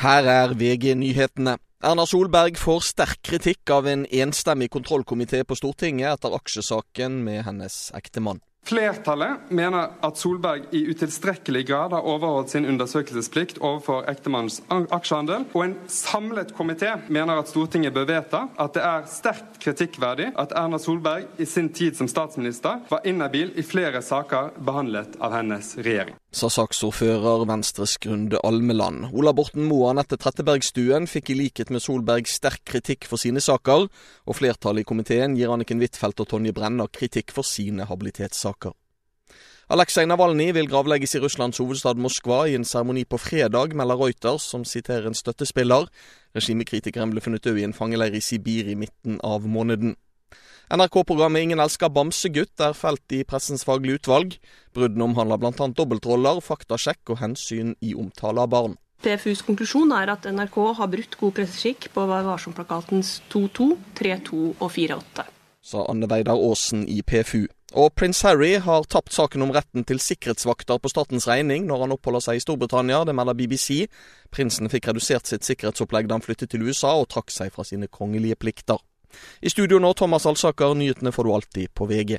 Her er VG-nyhetene. Erna Solberg får sterk kritikk av en enstemmig kontrollkomité på Stortinget etter aksjesaken med hennes ektemann. Flertallet mener at Solberg i utilstrekkelig grad har overholdt sin undersøkelsesplikt overfor ektemannens aksjehandel, og en samlet komité mener at Stortinget bør vedta at det er sterkt kritikkverdig at Erna Solberg i sin tid som statsminister var inhabil i flere saker behandlet av hennes regjering. Sa saksordfører Venstres Grunde Almeland. Ola Borten Moe Anette Trettebergstuen fikk i likhet med Solberg sterk kritikk for sine saker, og flertallet i komiteen gir Anniken Huitfeldt og Tonje Brenna kritikk for sine habilitetssaker. Aleksej Navalnyj vil gravlegges i Russlands hovedstad Moskva i en seremoni på fredag, melder Reuters, som siterer en støttespiller. Regimekritikeren ble funnet død i en fangeleir i Sibir i midten av måneden. NRK-programmet Ingen elsker bamsegutt er felt i Pressens faglige utvalg. Bruddene omhandler bl.a. dobbeltroller, faktasjekk og hensyn i omtale av barn. PFUs konklusjon er at NRK har brutt god presseskikk på Vær varsom-plakatens 2.2, 3.2 og 4.8. Sa Anne Veidar Aasen i PFU. Og prins Harry har tapt saken om retten til sikkerhetsvakter på statens regning når han oppholder seg i Storbritannia, det melder BBC. Prinsen fikk redusert sitt sikkerhetsopplegg da han flyttet til USA og trakk seg fra sine kongelige plikter. I studio nå, Thomas Alsaker. Nyhetene får du alltid på VG.